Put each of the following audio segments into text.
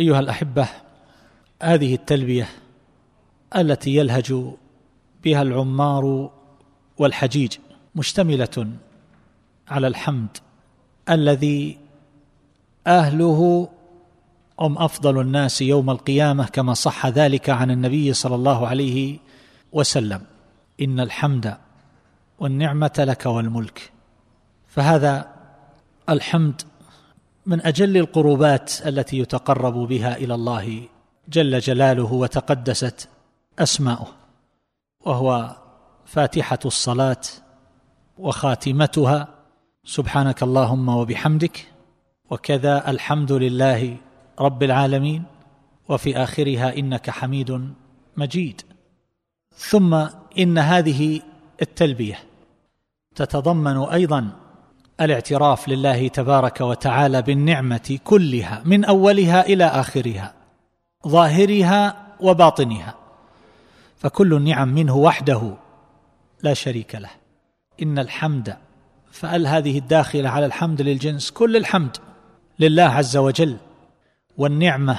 أيها الأحبة هذه التلبية التي يلهج بها العمار والحجيج مشتملة على الحمد الذي أهله هم أفضل الناس يوم القيامة كما صح ذلك عن النبي صلى الله عليه وسلم. إن الحمد والنعمة لك والملك. فهذا الحمد من أجل القربات التي يتقرب بها إلى الله جل جلاله وتقدست أسماؤه وهو فاتحة الصلاة وخاتمتها سبحانك اللهم وبحمدك وكذا الحمد لله رب العالمين وفي آخرها إنك حميد مجيد. ثم إن هذه التلبية تتضمن أيضا الاعتراف لله تبارك وتعالى بالنعمة كلها من أولها إلى آخرها ظاهرها وباطنها. فكل النعم منه وحده لا شريك له. إن الحمد فأل هذه الداخلة على الحمد للجنس كل الحمد لله عز وجل. والنعمة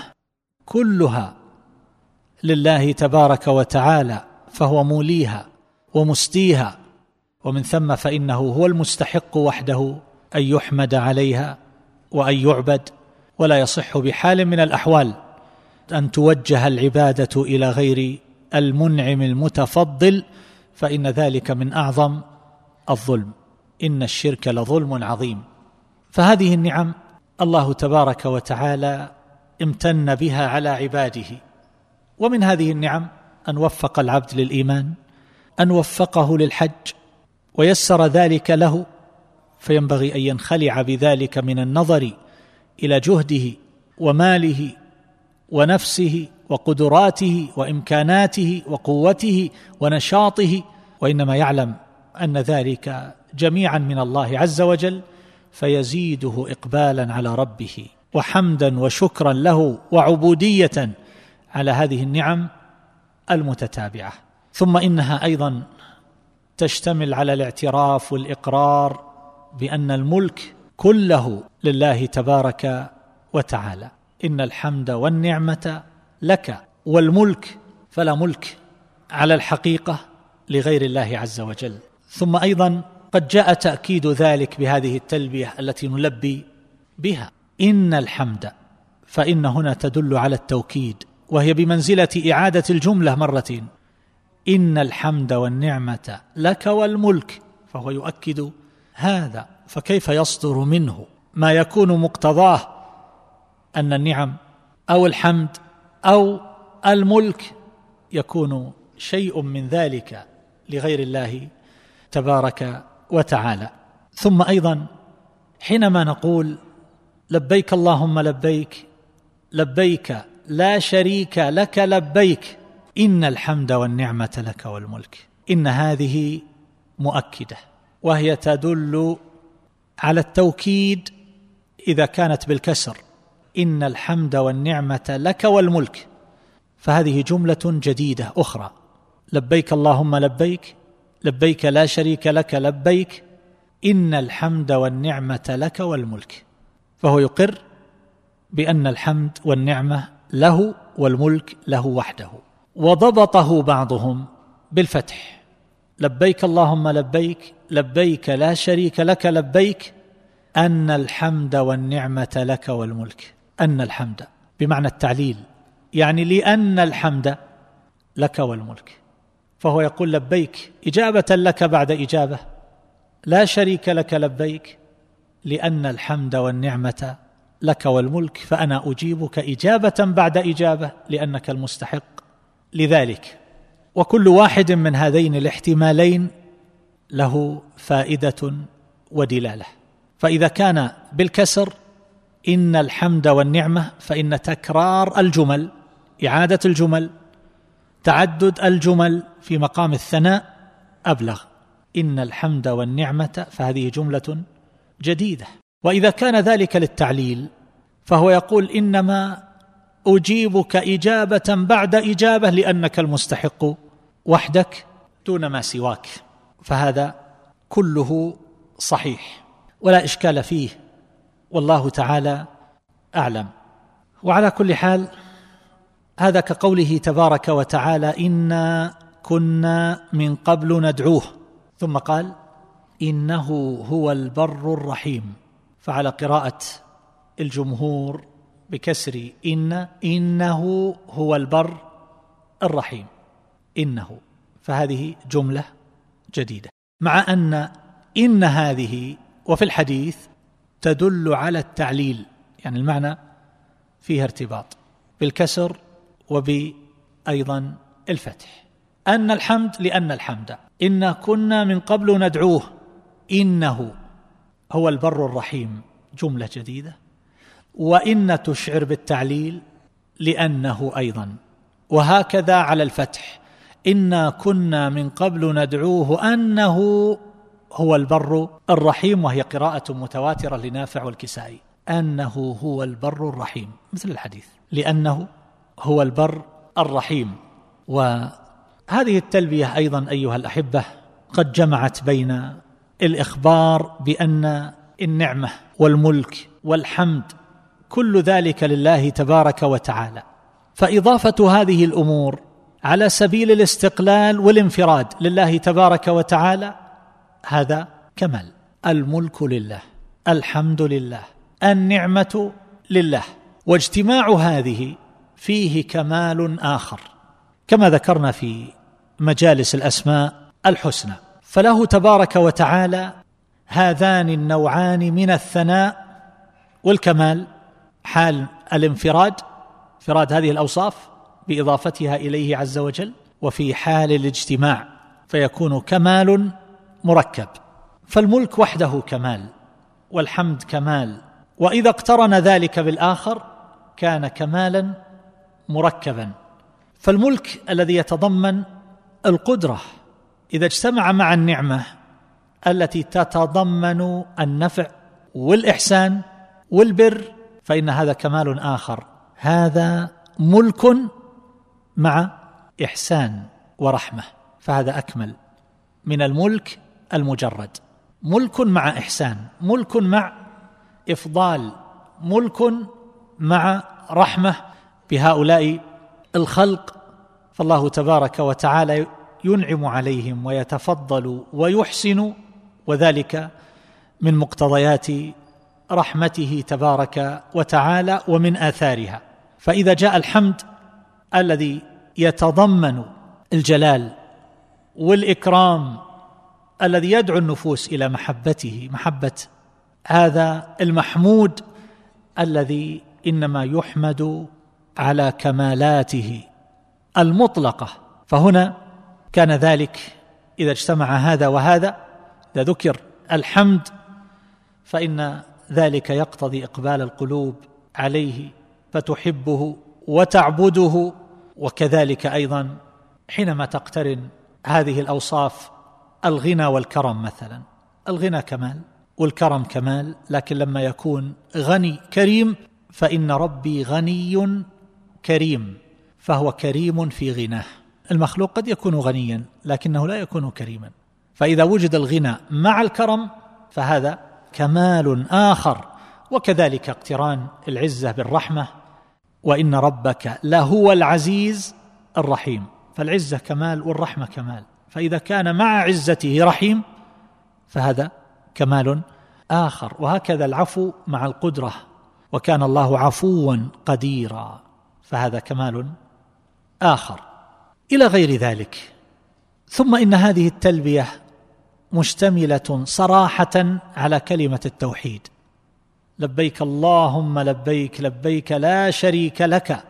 كلها لله تبارك وتعالى فهو موليها ومستيها ومن ثم فإنه هو المستحق وحده أن يحمد عليها وأن يعبد ولا يصح بحال من الأحوال أن توجه العبادة إلى غير المنعم المتفضل فإن ذلك من أعظم الظلم. إن الشرك لظلم عظيم. فهذه النعم الله تبارك وتعالى امتن بها على عباده. ومن هذه النعم أن وفق العبد للإيمان أن وفقه للحج ويسر ذلك له فينبغي أن ينخلع بذلك من النظر إلى جهده وماله ونفسه وقدراته وإمكاناته وقوته ونشاطه وإنما يعلم أن ذلك جميعا من الله عز وجل فيزيده اقبالا على ربه وحمدا وشكرا له وعبودية على هذه النعم المتتابعة. ثم إنها أيضا تشتمل على الاعتراف والإقرار بأن الملك كله لله تبارك وتعالى. إن الحمد والنعمة لك والملك فلا ملك على الحقيقة لغير الله عز وجل. ثم أيضا قد جاء تأكيد ذلك بهذه التلبية التي نلبي بها. إن الحمد فإن هنا تدل على التوكيد وهي بمنزلة إعادة الجملة مرتين. إن الحمد والنعمة لك والملك فهو يؤكد هذا فكيف يصدر منه؟ ما يكون مقتضاه أن النعم أو الحمد أو الملك يكون شيء من ذلك لغير الله تبارك وتعالى. ثم أيضا حينما نقول لبيك اللهم لبيك لبيك لا شريك لك لبيك إن الحمد والنعمة لك والملك. إن هذه مؤكدة. وهي تدل على التوكيد إذا كانت بالكسر. إن الحمد والنعمة لك والملك. فهذه جملة جديدة أخرى. لبيك اللهم لبيك. لبيك لا شريك لك لبيك. إن الحمد والنعمة لك والملك. فهو يقر بأن الحمد والنعمة له والملك له وحده. وضبطه بعضهم بالفتح. لبيك اللهم لبيك لبيك لا شريك لك لبيك أن الحمد والنعمة لك والملك. أن الحمد بمعنى التعليل. يعني لأن الحمد لك والملك. فهو يقول لبيك إجابة لك بعد إجابة. لا شريك لك لبيك لأن الحمد والنعمة لك والملك. فأنا أجيبك إجابة بعد إجابة لأنك المستحق. لذلك وكل واحد من هذين الاحتمالين له فائدة ودلالة. فإذا كان بالكسر إن الحمد والنعمة فإن تكرار الجمل إعادة الجمل تعدد الجمل في مقام الثناء أبلغ. إن الحمد والنعمة فهذه جملة جديدة. وإذا كان ذلك للتعليل فهو يقول إنما أجيبك إجابة بعد إجابة لأنك المستحق وحدك دون ما سواك. فهذا كله صحيح ولا إشكال فيه والله تعالى أعلم. وعلى كل حال هذا كقوله تبارك وتعالى انا كنا من قبل ندعوه. ثم قال انه هو البر الرحيم. فعلى قراءة الجمهور بكسر إن إنه هو البر الرحيم. إنه. فهذه جملة جديدة. مع أن إن هذه وفي الحديث تدل على التعليل يعني المعنى فيها ارتباط بالكسر وبايضا الفتح. أن الحمد لأن الحمد. انا كنا من قبل ندعوه. إنه هو البر الرحيم. جملة جديدة. وإن تشعر بالتعليل لأنه أيضا. وهكذا على الفتح. إنا كنا من قبل ندعوه أنه هو البر الرحيم وهي قراءة متواترة لنافع والكسائي. أنه هو البر الرحيم مثل الحديث. لأنه هو البر الرحيم. وهذه التلبية أيضا أيها الأحبة قد جمعت بين الإخبار بأن النعمة والملك والحمد كل ذلك لله تبارك وتعالى. فإضافة هذه الأمور على سبيل الاستقلال والانفراد لله تبارك وتعالى هذا كمال. الملك لله الحمد لله النعمة لله. واجتماع هذه فيه كمال آخر كما ذكرنا في مجالس الأسماء الحسنى. فله تبارك وتعالى هذان النوعان من الثناء والكمال حال الانفراد انفراد هذه الأوصاف بإضافتها إليه عز وجل وفي حال الاجتماع فيكون كمال مركب. فالملك وحده كمال والحمد كمال وإذا اقترن ذلك بالآخر كان كمالا مركبا. فالملك الذي يتضمن القدرة إذا اجتمع مع النعمة التي تتضمن النفع والإحسان والبر فإن هذا كمال آخر. هذا ملك مع إحسان ورحمة. فهذا أكمل. من الملك المجرد. ملك مع إحسان. ملك مع إفضال. ملك مع رحمة. بهؤلاء الخلق. فالله تبارك وتعالى ينعم عليهم ويتفضل ويحسن. وذلك من مقتضيات رحمته تبارك وتعالى ومن آثارها. فإذا جاء الحمد الذي يتضمن الجلال والإكرام الذي يدعو النفوس إلى محبته محبة هذا المحمود الذي إنما يحمد على كمالاته المطلقة. فهنا كان ذلك إذا اجتمع هذا وهذا إذا ذكر الحمد فإن ذلك يقتضي إقبال القلوب عليه فتحبه وتعبده وكذلك أيضا حينما تقترن هذه الأوصاف الغنى والكرم مثلا. الغنى كمال والكرم كمال لكن لما يكون غني كريم فإن ربي غني كريم فهو كريم في غناه. المخلوق قد يكون غنيا لكنه لا يكون كريما. فإذا وجد الغنى مع الكرم فهذا كمال آخر وكذلك اقتران العزة بالرحمة. وإن ربك لهو العزيز الرحيم. فالعزة كمال والرحمة كمال. فإذا كان مع عزته رحيم فهذا كمال آخر. وهكذا العفو مع القدرة. وكان الله عفوا قديرا فهذا كمال آخر. إلى غير ذلك. ثم إن هذه التلبية مشتملة صراحة على كلمة التوحيد. لبيك اللهم لبيك لبيك لا شريك لك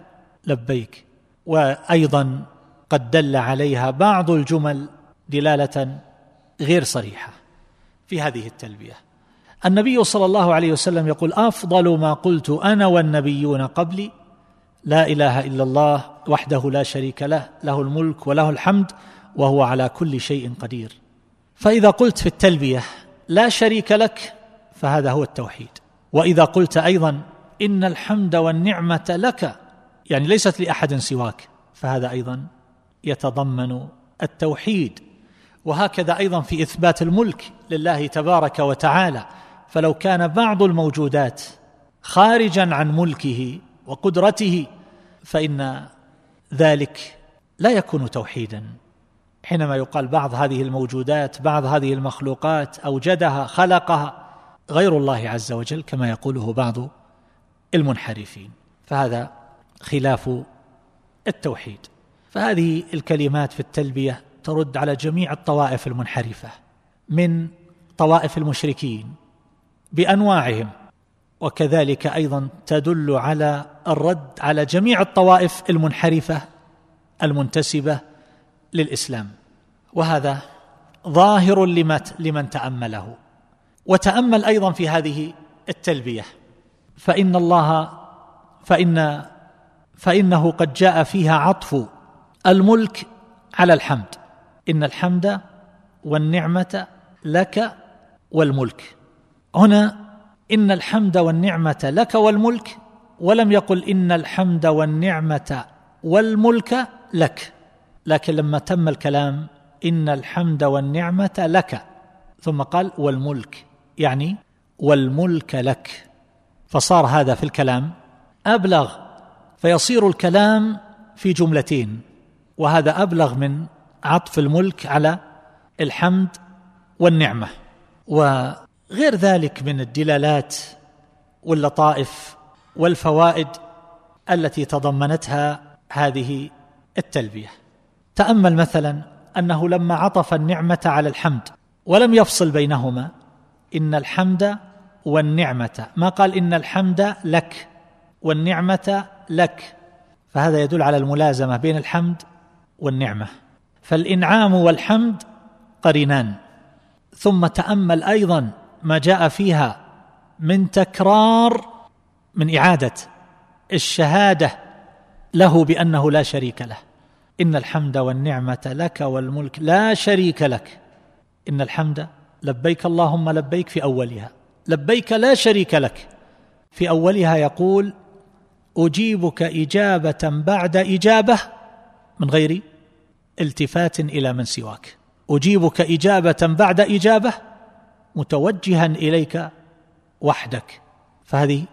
لبيك. وأيضا قد دل عليها بعض الجمل دلالة غير صريحة في هذه التلبية. النبي صلى الله عليه وسلم يقول أفضل ما قلت أنا والنبيون قبلي لا إله إلا الله وحده لا شريك له له الملك وله الحمد وهو على كل شيء قدير. فإذا قلت في التلبية لا شريك لك فهذا هو التوحيد. وإذا قلت أيضا إن الحمد والنعمة لك يعني ليست لأحد سواك فهذا أيضا يتضمن التوحيد. وهكذا أيضا في إثبات الملك لله تبارك وتعالى. فلو كان بعض الموجودات خارجا عن ملكه وقدرته فإن ذلك لا يكون توحيدا. حينما يقال بعض هذه الموجودات بعض هذه المخلوقات أوجدها خلقها غير الله عز وجل كما يقوله بعض المنحرفين. فهذا خلاف التوحيد. فهذه الكلمات في التلبية ترد على جميع الطوائف المنحرفة من طوائف المشركين بأنواعهم وكذلك أيضا تدل على الرد على جميع الطوائف المنحرفة المنتسبة للإسلام. وهذا ظاهر لمن تأمله. وتأمل أيضا في هذه التلبية. فإن الله فإن فإنه قد جاء فيها عطف الملك على الحمد. إن الحمد والنعمة لك والملك. هنا إن الحمد والنعمة لك والملك ولم يقل إن الحمد والنعمة والملك لك. لكن لما تم الكلام إن الحمد والنعمة لك ثم قال والملك يعني والملك لك. فصار هذا في الكلام أبلغ فيصير الكلام في جملتين وهذا أبلغ من عطف الملك على الحمد والنعمة. وغير ذلك من الدلالات واللطائف والفوائد التي تضمنتها هذه التلبية. تأمل مثلا أنه لما عطف النعمة على الحمد ولم يفصل بينهما إن الحمد والنعمة. ما قال إن الحمد لك والنعمة لك. فهذا يدل على الملازمة بين الحمد والنعمة. فالإنعام والحمد قرينان. ثم تأمل أيضا ما جاء فيها من تكرار من إعادة الشهادة له بأنه لا شريك له. إن الحمد والنعمة لك والملك لا شريك لك. إن الحمد لبيك اللهم لبيك في أولها لبيك لا شريك لك. في أولها يقول أجيبك إجابة بعد إجابة من غير التفات إلى من سواك. أجيبك إجابة بعد إجابة متوجها إليك وحدك. فهذه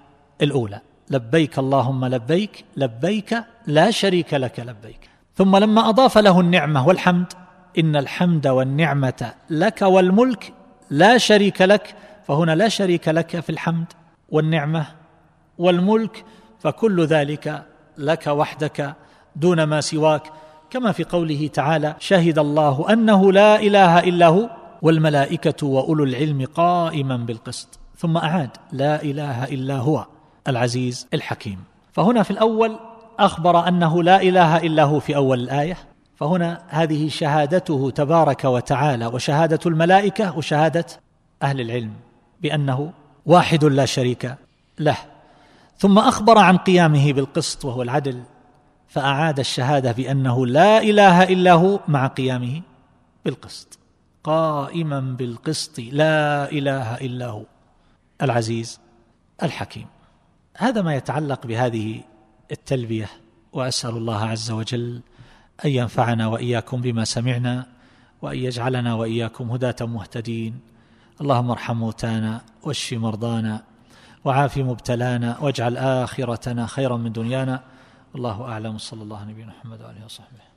الأولى. لبيك اللهم لبيك لبيك لا شريك لك لبيك. ثم لما أضاف له النعمة والحمد إن الحمد والنعمة لك والملك لا شريك لك فهنا لا شريك لك في الحمد والنعمة والملك فكل ذلك لك وحدك دون ما سواك. كما في قوله تعالى شهد الله أنه لا إله إلا هو والملائكة وأولو العلم قائما بالقسط ثم أعاد لا إله إلا هو العزيز الحكيم فهنا في الأول أخبر أنه لا إله إلا هو في أول الآية فهنا هذه شهادته تبارك وتعالى وشهادة الملائكة وشهادة أهل العلم بأنه واحد لا شريك له. ثم أخبر عن قيامه بالقسط وهو العدل فأعاد الشهادة بأنه لا إله إلا هو مع قيامه بالقسط قائما بالقسط لا إله إلا هو العزيز الحكيم. هذا ما يتعلق بهذه التلبية. وأسأل الله عز وجل أن ينفعنا وإياكم بما سمعنا وأن يجعلنا وإياكم هداة مهتدين. اللهم ارحم موتانا واشف مرضانا وعاف مبتلانا واجعل آخرتنا خيرا من دنيانا. الله أعلم. صلى الله عليه نبينا محمد وعلى آله وصحبه.